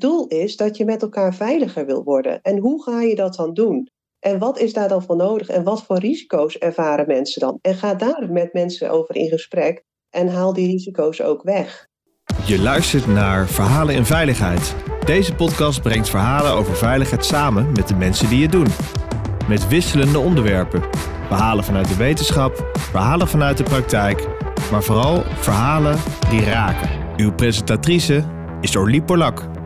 doel is dat je met elkaar veiliger wil worden. En hoe ga je dat dan doen? En wat is daar dan voor nodig? En wat voor risico's ervaren mensen dan? En ga daar met mensen over in gesprek en haal die risico's ook weg. Je luistert naar Verhalen in Veiligheid. Deze podcast brengt verhalen over veiligheid samen met de mensen die het doen. Met wisselende onderwerpen. Verhalen vanuit de wetenschap, verhalen vanuit de praktijk, maar vooral verhalen die raken. Uw presentatrice is Orlie Polak.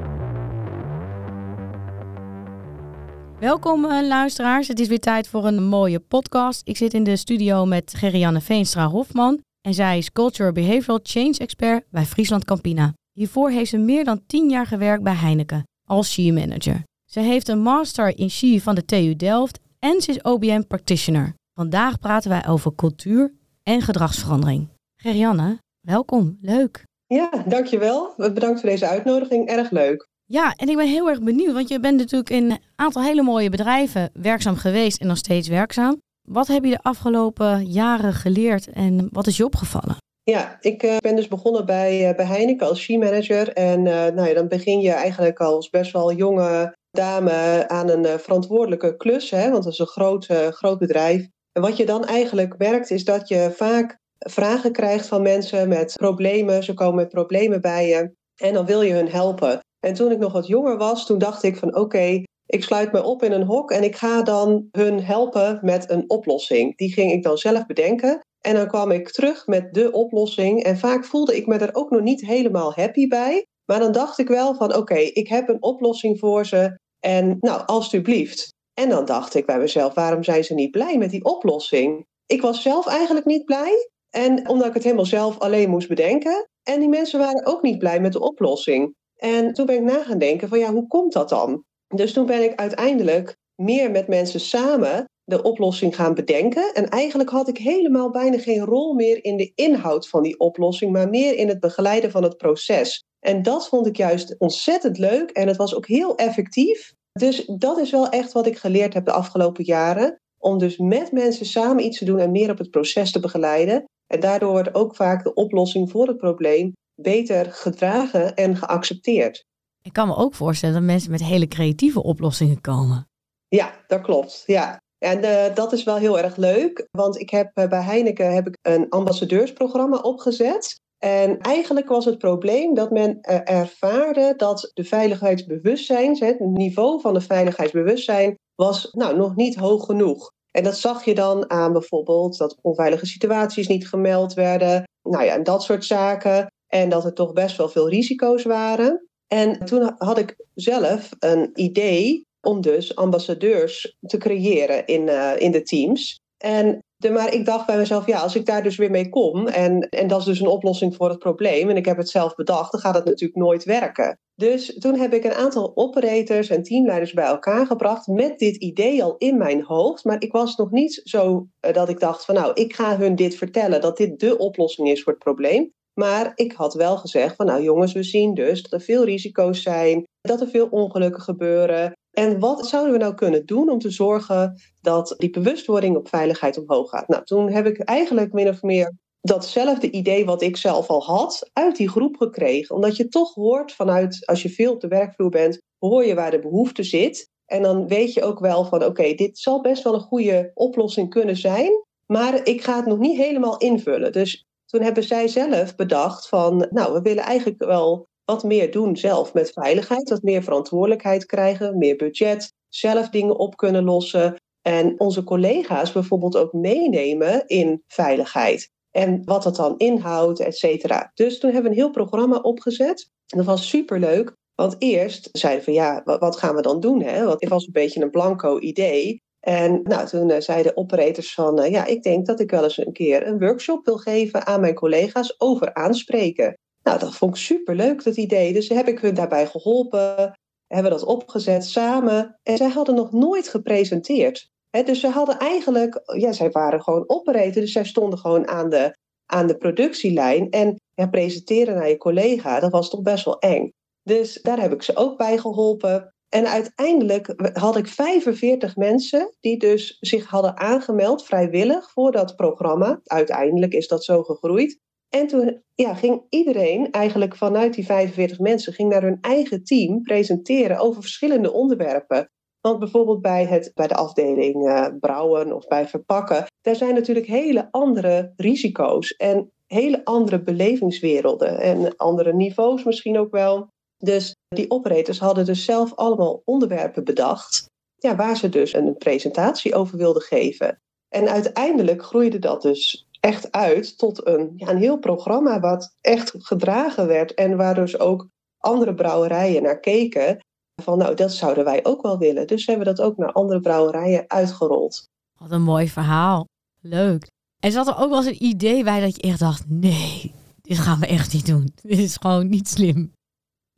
Welkom eh, luisteraars, het is weer tijd voor een mooie podcast. Ik zit in de studio met Gerianne Veenstra-Hofman en zij is Cultural Behavioral Change Expert bij Friesland Campina. Hiervoor heeft ze meer dan 10 jaar gewerkt bij Heineken als SHE Manager. Ze heeft een master in SHE van de TU Delft en ze is OBM Practitioner. Vandaag praten wij over cultuur en gedragsverandering. Gerianne, welkom, leuk. Ja, dankjewel. Bedankt voor deze uitnodiging, erg leuk. Ja, en ik ben heel erg benieuwd, want je bent natuurlijk in een aantal hele mooie bedrijven werkzaam geweest en nog steeds werkzaam. Wat heb je de afgelopen jaren geleerd en wat is je opgevallen? Ja, ik uh, ben dus begonnen bij, uh, bij Heineken als she-manager. En uh, nou ja, dan begin je eigenlijk als best wel jonge dame aan een verantwoordelijke klus. Hè, want dat is een groot, groot bedrijf. En wat je dan eigenlijk merkt is dat je vaak vragen krijgt van mensen met problemen. Ze komen met problemen bij je en dan wil je hun helpen. En toen ik nog wat jonger was, toen dacht ik van oké, ik sluit me op in een hok en ik ga dan hun helpen met een oplossing. Die ging ik dan zelf bedenken. En dan kwam ik terug met de oplossing. En vaak voelde ik me er ook nog niet helemaal happy bij. Maar dan dacht ik wel van oké, ik heb een oplossing voor ze. En nou, alstublieft. En dan dacht ik bij mezelf, waarom zijn ze niet blij met die oplossing? Ik was zelf eigenlijk niet blij. En omdat ik het helemaal zelf alleen moest bedenken. En die mensen waren ook niet blij met de oplossing. En toen ben ik na gaan denken van ja, hoe komt dat dan? Dus toen ben ik uiteindelijk meer met mensen samen de oplossing gaan bedenken. En eigenlijk had ik helemaal bijna geen rol meer in de inhoud van die oplossing, maar meer in het begeleiden van het proces. En dat vond ik juist ontzettend leuk en het was ook heel effectief. Dus dat is wel echt wat ik geleerd heb de afgelopen jaren. Om dus met mensen samen iets te doen en meer op het proces te begeleiden. En daardoor wordt ook vaak de oplossing voor het probleem beter gedragen en geaccepteerd. Ik kan me ook voorstellen dat mensen met hele creatieve oplossingen komen. Ja, dat klopt. Ja. En uh, dat is wel heel erg leuk, want ik heb uh, bij Heineken heb ik een ambassadeursprogramma opgezet. En eigenlijk was het probleem dat men uh, ervaarde dat de veiligheidsbewustzijn, het niveau van het veiligheidsbewustzijn, was nou, nog niet hoog genoeg. En dat zag je dan aan bijvoorbeeld dat onveilige situaties niet gemeld werden. Nou ja, en dat soort zaken. En dat er toch best wel veel risico's waren. En toen had ik zelf een idee om dus ambassadeurs te creëren in, uh, in de teams. En de, maar ik dacht bij mezelf, ja, als ik daar dus weer mee kom en, en dat is dus een oplossing voor het probleem en ik heb het zelf bedacht, dan gaat het natuurlijk nooit werken. Dus toen heb ik een aantal operators en teamleiders bij elkaar gebracht met dit idee al in mijn hoofd. Maar ik was nog niet zo uh, dat ik dacht van nou, ik ga hun dit vertellen, dat dit de oplossing is voor het probleem. Maar ik had wel gezegd van nou jongens, we zien dus dat er veel risico's zijn, dat er veel ongelukken gebeuren. En wat zouden we nou kunnen doen om te zorgen dat die bewustwording op veiligheid omhoog gaat? Nou, toen heb ik eigenlijk min of meer datzelfde idee wat ik zelf al had uit die groep gekregen. Omdat je toch hoort vanuit, als je veel op de werkvloer bent, hoor je waar de behoefte zit. En dan weet je ook wel van oké, dit zal best wel een goede oplossing kunnen zijn. Maar ik ga het nog niet helemaal invullen. Dus toen hebben zij zelf bedacht van, nou, we willen eigenlijk wel wat meer doen zelf met veiligheid, wat meer verantwoordelijkheid krijgen, meer budget, zelf dingen op kunnen lossen en onze collega's bijvoorbeeld ook meenemen in veiligheid. En wat dat dan inhoudt, et cetera. Dus toen hebben we een heel programma opgezet. En dat was superleuk. Want eerst zeiden we van ja, wat gaan we dan doen? Hè? Want het was een beetje een blanco idee. En nou, toen uh, zeiden operators van, uh, ja, ik denk dat ik wel eens een keer een workshop wil geven aan mijn collega's over aanspreken. Nou, dat vond ik superleuk, dat idee. Dus heb ik hun daarbij geholpen, hebben dat opgezet samen. En zij hadden nog nooit gepresenteerd. Dus ze hadden eigenlijk, ja, zij waren gewoon operator, dus zij stonden gewoon aan de, aan de productielijn. En ja, presenteren naar je collega, dat was toch best wel eng. Dus daar heb ik ze ook bij geholpen. En uiteindelijk had ik 45 mensen die dus zich hadden aangemeld vrijwillig voor dat programma. Uiteindelijk is dat zo gegroeid. En toen ja, ging iedereen eigenlijk vanuit die 45 mensen ging naar hun eigen team presenteren over verschillende onderwerpen. Want bijvoorbeeld bij, het, bij de afdeling uh, brouwen of bij verpakken, daar zijn natuurlijk hele andere risico's en hele andere belevingswerelden en andere niveaus misschien ook wel. Dus die operators hadden dus zelf allemaal onderwerpen bedacht, ja, waar ze dus een presentatie over wilden geven. En uiteindelijk groeide dat dus echt uit tot een, ja, een heel programma wat echt gedragen werd en waar dus ook andere brouwerijen naar keken. Van nou, dat zouden wij ook wel willen. Dus hebben we dat ook naar andere brouwerijen uitgerold. Wat een mooi verhaal. Leuk. En zat er ook wel eens een idee bij dat je echt dacht: nee, dit gaan we echt niet doen. Dit is gewoon niet slim.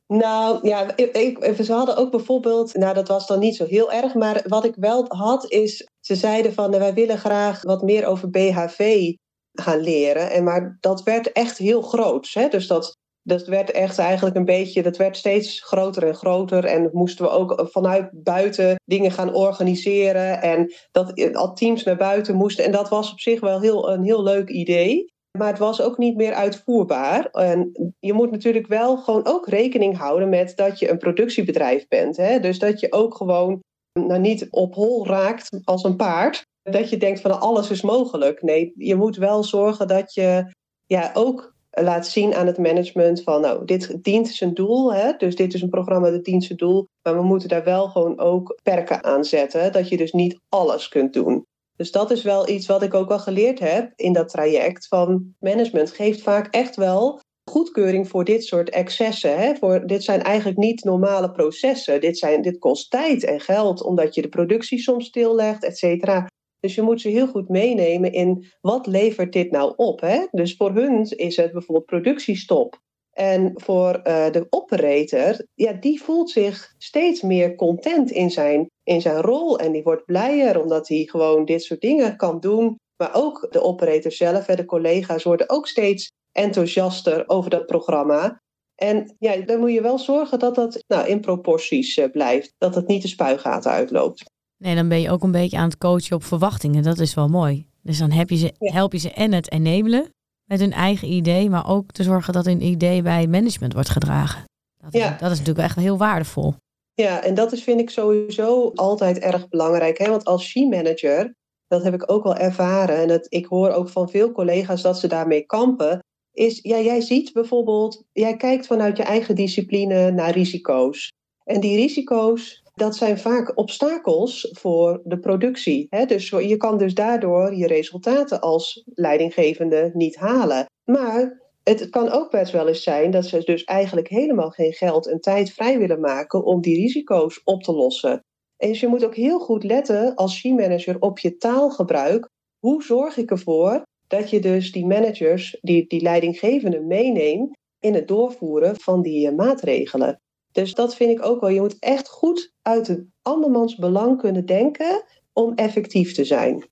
Nou ja, ik, ze hadden ook bijvoorbeeld, nou dat was dan niet zo heel erg, maar wat ik wel had is, ze zeiden van wij willen graag wat meer over BHV gaan leren. En maar dat werd echt heel groot. Hè? Dus dat, dat werd echt eigenlijk een beetje, dat werd steeds groter en groter. En moesten we ook vanuit buiten dingen gaan organiseren. En dat al teams naar buiten moesten. En dat was op zich wel heel, een heel leuk idee. Maar het was ook niet meer uitvoerbaar. En je moet natuurlijk wel gewoon ook rekening houden met dat je een productiebedrijf bent. Hè? Dus dat je ook gewoon nou, niet op hol raakt als een paard dat je denkt van alles is mogelijk. Nee, je moet wel zorgen dat je ja, ook laat zien aan het management van nou, dit dient zijn doel. Hè? Dus dit is een programma dat dient zijn doel. Maar we moeten daar wel gewoon ook perken aan zetten. Dat je dus niet alles kunt doen. Dus dat is wel iets wat ik ook wel geleerd heb in dat traject. Van management geeft vaak echt wel goedkeuring voor dit soort excessen. Hè? Voor, dit zijn eigenlijk niet normale processen. Dit, zijn, dit kost tijd en geld, omdat je de productie soms stillegt, et cetera. Dus je moet ze heel goed meenemen in wat levert dit nou op. Hè? Dus voor hun is het bijvoorbeeld productiestop. En voor uh, de operator, ja, die voelt zich steeds meer content in zijn, in zijn rol. En die wordt blijer omdat hij gewoon dit soort dingen kan doen. Maar ook de operator zelf, de collega's worden ook steeds enthousiaster over dat programma. En ja, dan moet je wel zorgen dat dat nou, in proporties uh, blijft. Dat het niet de spuigaten uitloopt. Nee, dan ben je ook een beetje aan het coachen op verwachtingen. Dat is wel mooi. Dus dan heb je ze, help je ze en het enabelen met hun eigen idee, maar ook te zorgen dat hun idee bij management wordt gedragen. Dat, ja. is, dat is natuurlijk echt heel waardevol. Ja, en dat is, vind ik sowieso altijd erg belangrijk. Hè? Want als she-manager, dat heb ik ook wel ervaren, en dat, ik hoor ook van veel collega's dat ze daarmee kampen, is, ja, jij ziet bijvoorbeeld, jij kijkt vanuit je eigen discipline naar risico's. En die risico's, dat zijn vaak obstakels voor de productie. Hè? Dus je kan dus daardoor je resultaten als leidinggevende niet halen. Maar het kan ook best wel eens zijn dat ze dus eigenlijk helemaal geen geld en tijd vrij willen maken om die risico's op te lossen. En dus je moet ook heel goed letten als she-manager op je taalgebruik. Hoe zorg ik ervoor dat je dus die managers, die, die leidinggevende meeneemt in het doorvoeren van die eh, maatregelen? Dus dat vind ik ook wel. Je moet echt goed uit het andermans belang kunnen denken om effectief te zijn.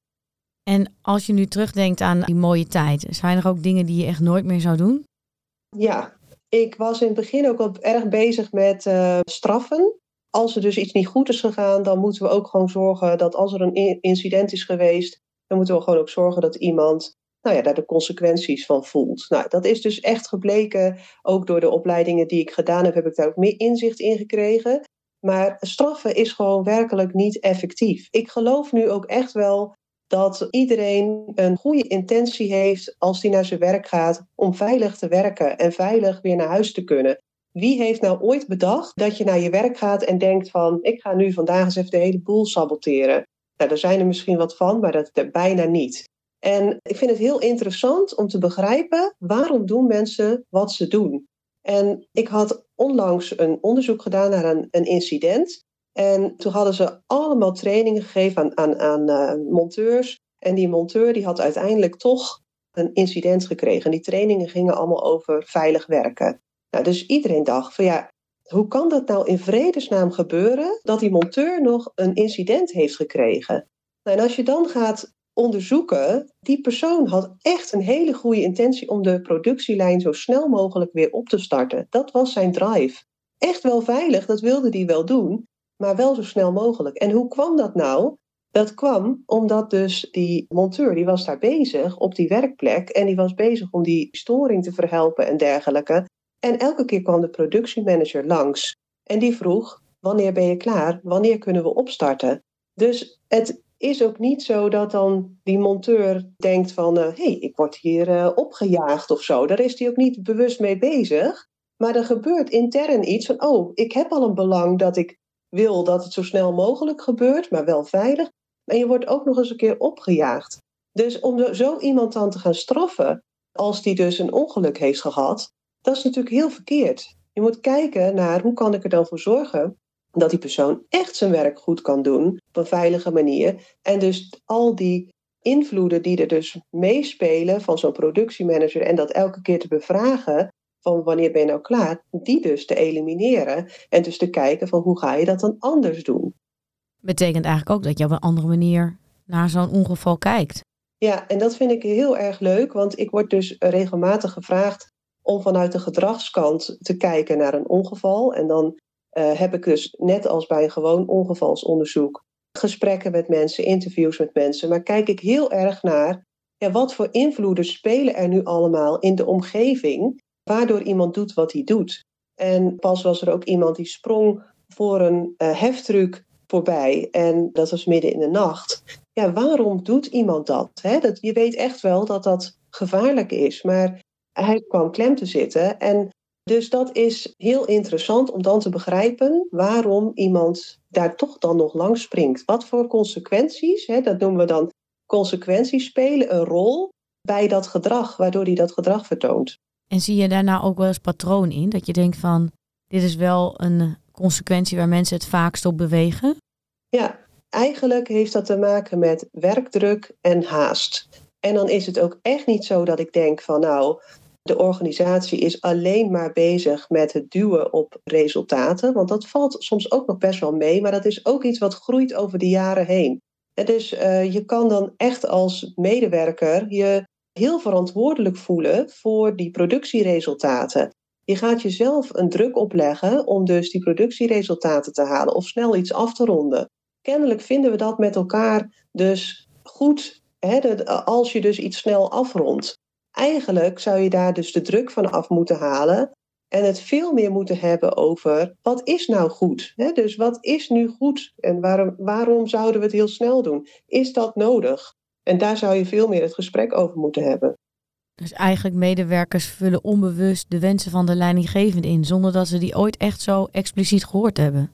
En als je nu terugdenkt aan die mooie tijd, zijn er ook dingen die je echt nooit meer zou doen? Ja, ik was in het begin ook al erg bezig met uh, straffen. Als er dus iets niet goed is gegaan, dan moeten we ook gewoon zorgen dat als er een incident is geweest, dan moeten we gewoon ook zorgen dat iemand nou ja, daar de consequenties van voelt. Nou, dat is dus echt gebleken, ook door de opleidingen die ik gedaan heb, heb ik daar ook meer inzicht in gekregen. Maar straffen is gewoon werkelijk niet effectief. Ik geloof nu ook echt wel dat iedereen een goede intentie heeft als hij naar zijn werk gaat om veilig te werken en veilig weer naar huis te kunnen. Wie heeft nou ooit bedacht dat je naar je werk gaat en denkt van ik ga nu vandaag eens even de hele boel saboteren? Nou, er zijn er misschien wat van, maar dat bijna niet. En ik vind het heel interessant om te begrijpen waarom doen mensen wat ze doen. En ik had onlangs een onderzoek gedaan naar een, een incident. En toen hadden ze allemaal trainingen gegeven aan, aan, aan uh, monteurs. En die monteur die had uiteindelijk toch een incident gekregen. En die trainingen gingen allemaal over veilig werken. Nou, dus iedereen dacht van ja, hoe kan dat nou in vredesnaam gebeuren dat die monteur nog een incident heeft gekregen? Nou, en als je dan gaat onderzoeken, die persoon had echt een hele goede intentie om de productielijn zo snel mogelijk weer op te starten. Dat was zijn drive. Echt wel veilig, dat wilde hij wel doen, maar wel zo snel mogelijk. En hoe kwam dat nou? Dat kwam omdat dus die monteur, die was daar bezig op die werkplek en die was bezig om die storing te verhelpen en dergelijke. En elke keer kwam de productiemanager langs en die vroeg, wanneer ben je klaar? Wanneer kunnen we opstarten? Dus het is ook niet zo dat dan die monteur denkt van, hé, uh, hey, ik word hier uh, opgejaagd of zo. Daar is hij ook niet bewust mee bezig. Maar er gebeurt intern iets van, oh, ik heb al een belang dat ik wil dat het zo snel mogelijk gebeurt, maar wel veilig. En je wordt ook nog eens een keer opgejaagd. Dus om zo iemand dan te gaan straffen, als die dus een ongeluk heeft gehad, dat is natuurlijk heel verkeerd. Je moet kijken naar hoe kan ik er dan voor zorgen dat die persoon echt zijn werk goed kan doen op een veilige manier. En dus al die invloeden die er dus meespelen van zo'n productiemanager en dat elke keer te bevragen van wanneer ben je nou klaar, die dus te elimineren en dus te kijken van hoe ga je dat dan anders doen. Betekent eigenlijk ook dat je op een andere manier naar zo'n ongeval kijkt. Ja, en dat vind ik heel erg leuk, want ik word dus regelmatig gevraagd om vanuit de gedragskant te kijken naar een ongeval. En dan uh, heb ik dus, net als bij een gewoon ongevalsonderzoek, gesprekken met mensen, interviews met mensen. Maar kijk ik heel erg naar ja, wat voor invloeden spelen er nu allemaal in de omgeving, waardoor iemand doet wat hij doet. En pas was er ook iemand die sprong voor een uh, heftruck voorbij en dat was midden in de nacht. Ja, waarom doet iemand dat? Dat je weet echt wel dat dat gevaarlijk is, maar hij kwam klem te zitten en dus dat is heel interessant om dan te begrijpen waarom iemand daar toch dan nog langs springt. Wat voor consequenties, hè, dat noemen we dan consequenties, spelen een rol bij dat gedrag, waardoor hij dat gedrag vertoont. En zie je daar nou ook wel eens patroon in? Dat je denkt van, dit is wel een consequentie waar mensen het vaakst op bewegen? Ja, eigenlijk heeft dat te maken met werkdruk en haast. En dan is het ook echt niet zo dat ik denk van nou, de organisatie is alleen maar bezig met het duwen op resultaten. Want dat valt soms ook nog best wel mee, maar dat is ook iets wat groeit over de jaren heen. En dus uh, je kan dan echt als medewerker je heel verantwoordelijk voelen voor die productieresultaten. Je gaat jezelf een druk opleggen om dus die productieresultaten te halen of snel iets af te ronden. Kennelijk vinden we dat met elkaar dus goed hè, als je dus iets snel afrondt. Eigenlijk zou je daar dus de druk van af moeten halen en het veel meer moeten hebben over wat is nou goed? Hè? Dus wat is nu goed en waarom, waarom zouden we het heel snel doen? Is dat nodig? En daar zou je veel meer het gesprek over moeten hebben. Dus eigenlijk medewerkers vullen onbewust de wensen van de leidinggevende in, zonder dat ze die ooit echt zo expliciet gehoord hebben.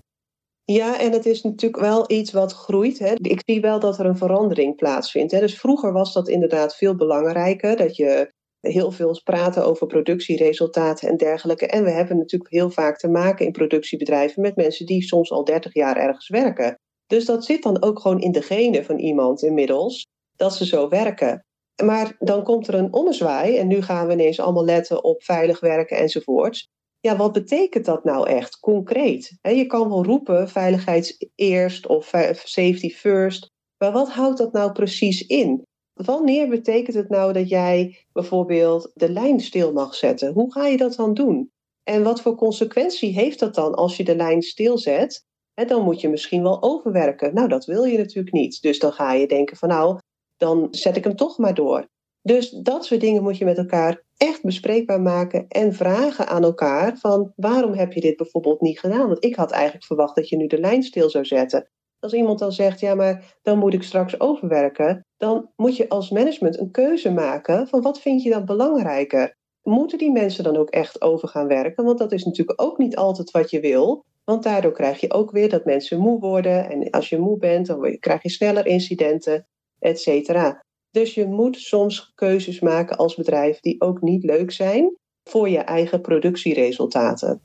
Ja, en het is natuurlijk wel iets wat groeit. Hè. Ik zie wel dat er een verandering plaatsvindt. Hè. Dus vroeger was dat inderdaad veel belangrijker. Dat je heel veel praten over productieresultaten en dergelijke. En we hebben natuurlijk heel vaak te maken in productiebedrijven met mensen die soms al 30 jaar ergens werken. Dus dat zit dan ook gewoon in de genen van iemand inmiddels, dat ze zo werken. Maar dan komt er een ommezwaai en nu gaan we ineens allemaal letten op veilig werken enzovoorts. Ja, wat betekent dat nou echt concreet? Je kan wel roepen veiligheid eerst of safety first, maar wat houdt dat nou precies in? Wanneer betekent het nou dat jij bijvoorbeeld de lijn stil mag zetten? Hoe ga je dat dan doen? En wat voor consequentie heeft dat dan als je de lijn stilzet? Dan moet je misschien wel overwerken. Nou, dat wil je natuurlijk niet. Dus dan ga je denken van nou, dan zet ik hem toch maar door. Dus dat soort dingen moet je met elkaar echt bespreekbaar maken en vragen aan elkaar van waarom heb je dit bijvoorbeeld niet gedaan? Want ik had eigenlijk verwacht dat je nu de lijn stil zou zetten. Als iemand dan zegt, ja, maar dan moet ik straks overwerken, dan moet je als management een keuze maken van wat vind je dan belangrijker? Moeten die mensen dan ook echt over gaan werken? Want dat is natuurlijk ook niet altijd wat je wil. Want daardoor krijg je ook weer dat mensen moe worden. En als je moe bent, dan krijg je sneller incidenten, et cetera. Dus je moet soms keuzes maken als bedrijf die ook niet leuk zijn voor je eigen productieresultaten.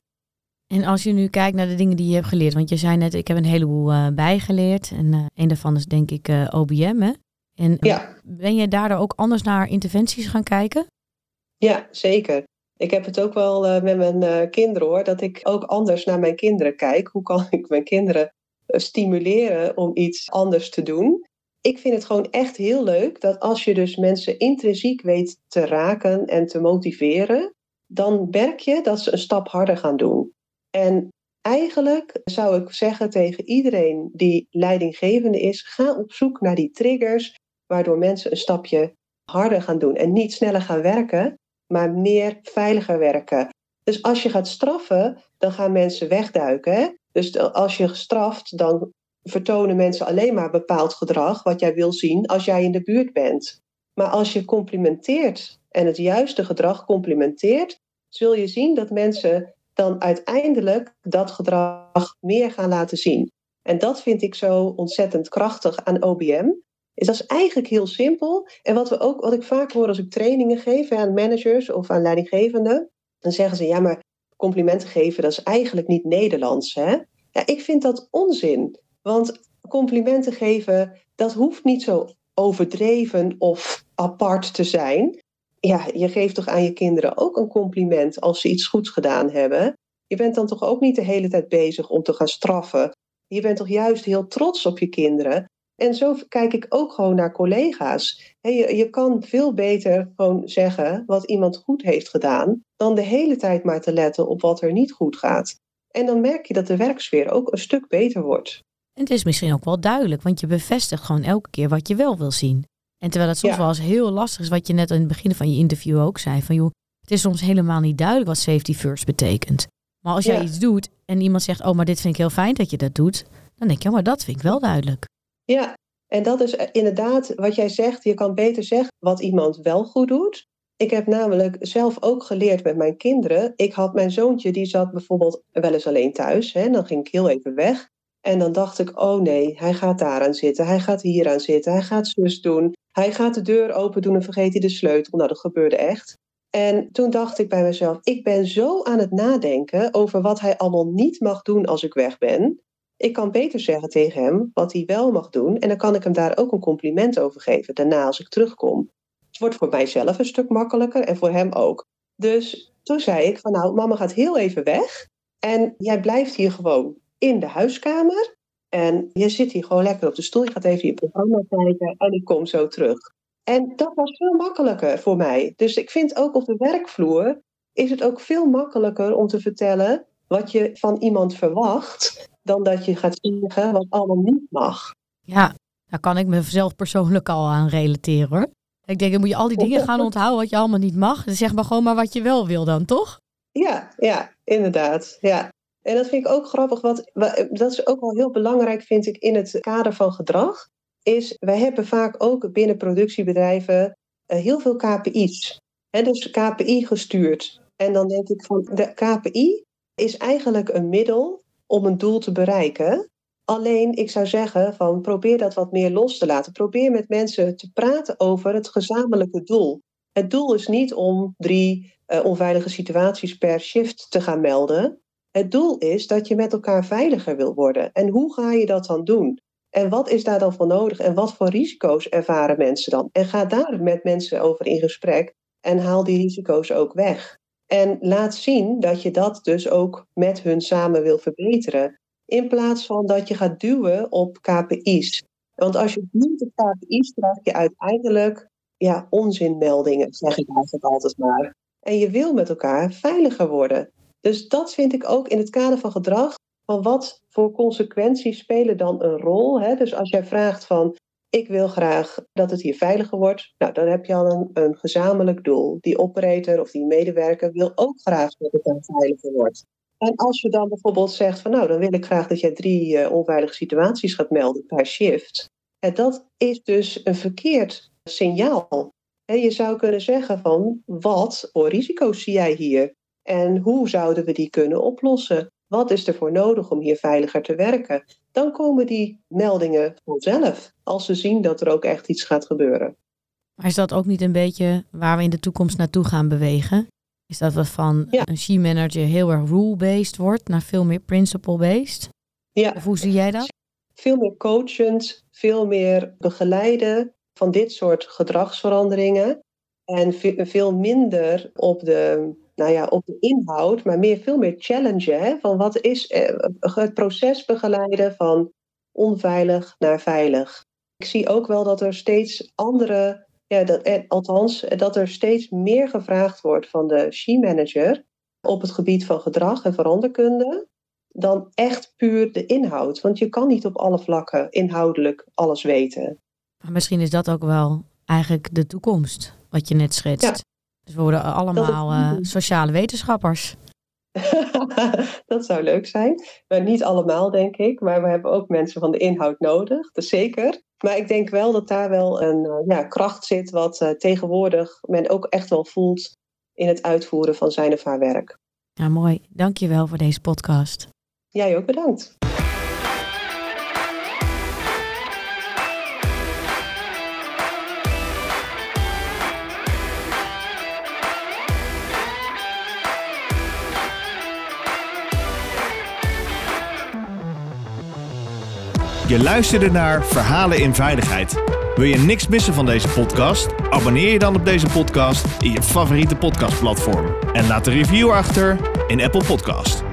En als je nu kijkt naar de dingen die je hebt geleerd, want je zei net, ik heb een heleboel uh, bijgeleerd. En uh, een daarvan is denk ik uh, OBM. Hè? En ja. ben je daardoor ook anders naar interventies gaan kijken? Ja, zeker. Ik heb het ook wel met mijn kinderen hoor, dat ik ook anders naar mijn kinderen kijk. Hoe kan ik mijn kinderen stimuleren om iets anders te doen? Ik vind het gewoon echt heel leuk dat als je dus mensen intrinsiek weet te raken en te motiveren, dan merk je dat ze een stap harder gaan doen. En eigenlijk zou ik zeggen tegen iedereen die leidinggevende is: ga op zoek naar die triggers waardoor mensen een stapje harder gaan doen en niet sneller gaan werken, maar meer veiliger werken. Dus als je gaat straffen, dan gaan mensen wegduiken. Dus als je straft, dan vertonen mensen alleen maar bepaald gedrag wat jij wil zien als jij in de buurt bent. Maar als je complimenteert en het juiste gedrag complimenteert, zul je zien dat mensen dan uiteindelijk dat gedrag meer gaan laten zien. En dat vind ik zo ontzettend krachtig aan OBM. Is dat is eigenlijk heel simpel. En wat, we ook, wat ik vaak hoor als ik trainingen geef aan managers of aan leidinggevenden, dan zeggen ze ja, maar complimenten geven, dat is eigenlijk niet Nederlands. Hè? Ja, ik vind dat onzin. Want complimenten geven, dat hoeft niet zo overdreven of apart te zijn. Ja, je geeft toch aan je kinderen ook een compliment als ze iets goeds gedaan hebben. Je bent dan toch ook niet de hele tijd bezig om te gaan straffen. Je bent toch juist heel trots op je kinderen. En zo kijk ik ook gewoon naar collega's. Je, je kan veel beter gewoon zeggen wat iemand goed heeft gedaan, dan de hele tijd maar te letten op wat er niet goed gaat. En dan merk je dat de werksfeer ook een stuk beter wordt. En het is misschien ook wel duidelijk, want je bevestigt gewoon elke keer wat je wel wil zien. En terwijl het soms wel eens heel lastig is, wat je net aan het begin van je interview ook zei, van joh, het is soms helemaal niet duidelijk wat safety first betekent. Maar als jij iets doet en iemand zegt, oh, maar dit vind ik heel fijn dat je dat doet, dan denk je, oh, maar dat vind ik wel duidelijk. Ja, en dat is inderdaad wat jij zegt. Je kan beter zeggen wat iemand wel goed doet. Ik heb namelijk zelf ook geleerd met mijn kinderen. Ik had mijn zoontje, die zat bijvoorbeeld wel eens alleen thuis. Hè, dan ging ik heel even weg. En dan dacht ik, oh nee, hij gaat daaraan zitten, hij gaat hier aan zitten, hij gaat zus doen, hij gaat de deur open doen en vergeet hij de sleutel. Nou, dat gebeurde echt. En toen dacht ik bij mezelf, ik ben zo aan het nadenken over wat hij allemaal niet mag doen als ik weg ben. Ik kan beter zeggen tegen hem wat hij wel mag doen en dan kan ik hem daar ook een compliment over geven daarna als ik terugkom. Het wordt voor mijzelf een stuk makkelijker en voor hem ook. Dus toen zei ik van nou, mama gaat heel even weg en jij blijft hier gewoon in de huiskamer. En je zit hier gewoon lekker op de stoel. Je gaat even je programma kijken en ik kom zo terug. En dat was veel makkelijker voor mij. Dus ik vind ook op de werkvloer is het ook veel makkelijker om te vertellen wat je van iemand verwacht, dan dat je gaat zeggen wat allemaal niet mag. Ja, daar kan ik mezelf persoonlijk al aan relateren hoor. Ik denk, dan moet je al die dingen gaan onthouden wat je allemaal niet mag. Dus zeg maar gewoon maar wat je wel wil dan, toch? Ja, ja, inderdaad. Ja. En dat vind ik ook grappig, wat, dat is ook wel heel belangrijk, vind ik, in het kader van gedrag. Is, wij hebben vaak ook binnen productiebedrijven uh, heel veel KPI's. He, dus KPI gestuurd. En dan denk ik van, de KPI is eigenlijk een middel om een doel te bereiken. Alleen, ik zou zeggen van probeer dat wat meer los te laten. Probeer met mensen te praten over het gezamenlijke doel. Het doel is niet om drie uh, onveilige situaties per shift te gaan melden. Het doel is dat je met elkaar veiliger wil worden. En hoe ga je dat dan doen? En wat is daar dan voor nodig? En wat voor risico's ervaren mensen dan? En ga daar met mensen over in gesprek en haal die risico's ook weg. En laat zien dat je dat dus ook met hun samen wil verbeteren. In plaats van dat je gaat duwen op KPI's. Want als je duwt op KPI's, krijg je uiteindelijk ja, onzinmeldingen, zeg ik eigenlijk altijd maar. En je wil met elkaar veiliger worden. Dus dat vind ik ook in het kader van gedrag. Van wat voor consequenties spelen dan een rol? Hè? Dus als jij vraagt van ik wil graag dat het hier veiliger wordt, nou, dan heb je al een, een gezamenlijk doel. Die operator of die medewerker wil ook graag dat het dan veiliger wordt. En als je dan bijvoorbeeld zegt van nou, dan wil ik graag dat jij drie uh, onveilige situaties gaat melden per shift. En dat is dus een verkeerd signaal. En je zou kunnen zeggen van wat voor risico's zie jij hier? En hoe zouden we die kunnen oplossen? Wat is er voor nodig om hier veiliger te werken? Dan komen die meldingen vanzelf, als ze zien dat er ook echt iets gaat gebeuren. Maar is dat ook niet een beetje waar we in de toekomst naartoe gaan bewegen? Is dat we van een she-manager heel erg rule-based wordt naar veel meer principle-based? Ja. Of hoe zie jij dat? Veel meer coachend, veel meer begeleiden van dit soort gedragsveranderingen. En veel minder op de nou ja, op de inhoud, maar meer, veel meer challengen. Hè, van wat is eh, het proces begeleiden van onveilig naar veilig. Ik zie ook wel dat er steeds andere, ja, dat, eh, althans, dat er steeds meer gevraagd wordt van de she-manager op het gebied van gedrag en veranderkunde. dan echt puur de inhoud. Want je kan niet op alle vlakken inhoudelijk alles weten. Maar misschien is dat ook wel eigenlijk de toekomst, wat je net schetst. Dus we worden allemaal uh, sociale wetenschappers. dat zou leuk zijn. Maar niet allemaal, denk ik. Maar we hebben ook mensen van de inhoud nodig, dat zeker. Maar ik denk wel dat daar wel een uh, ja, kracht zit, wat uh, tegenwoordig men ook echt wel voelt in het uitvoeren van zijn of haar werk. Ja, mooi. Dank je wel voor deze podcast. Jij ook bedankt. Je luisterde naar Verhalen in Veiligheid. Wil je niks missen van deze podcast? Abonneer je dan op deze podcast in je favoriete podcastplatform. En laat een review achter in Apple Podcast.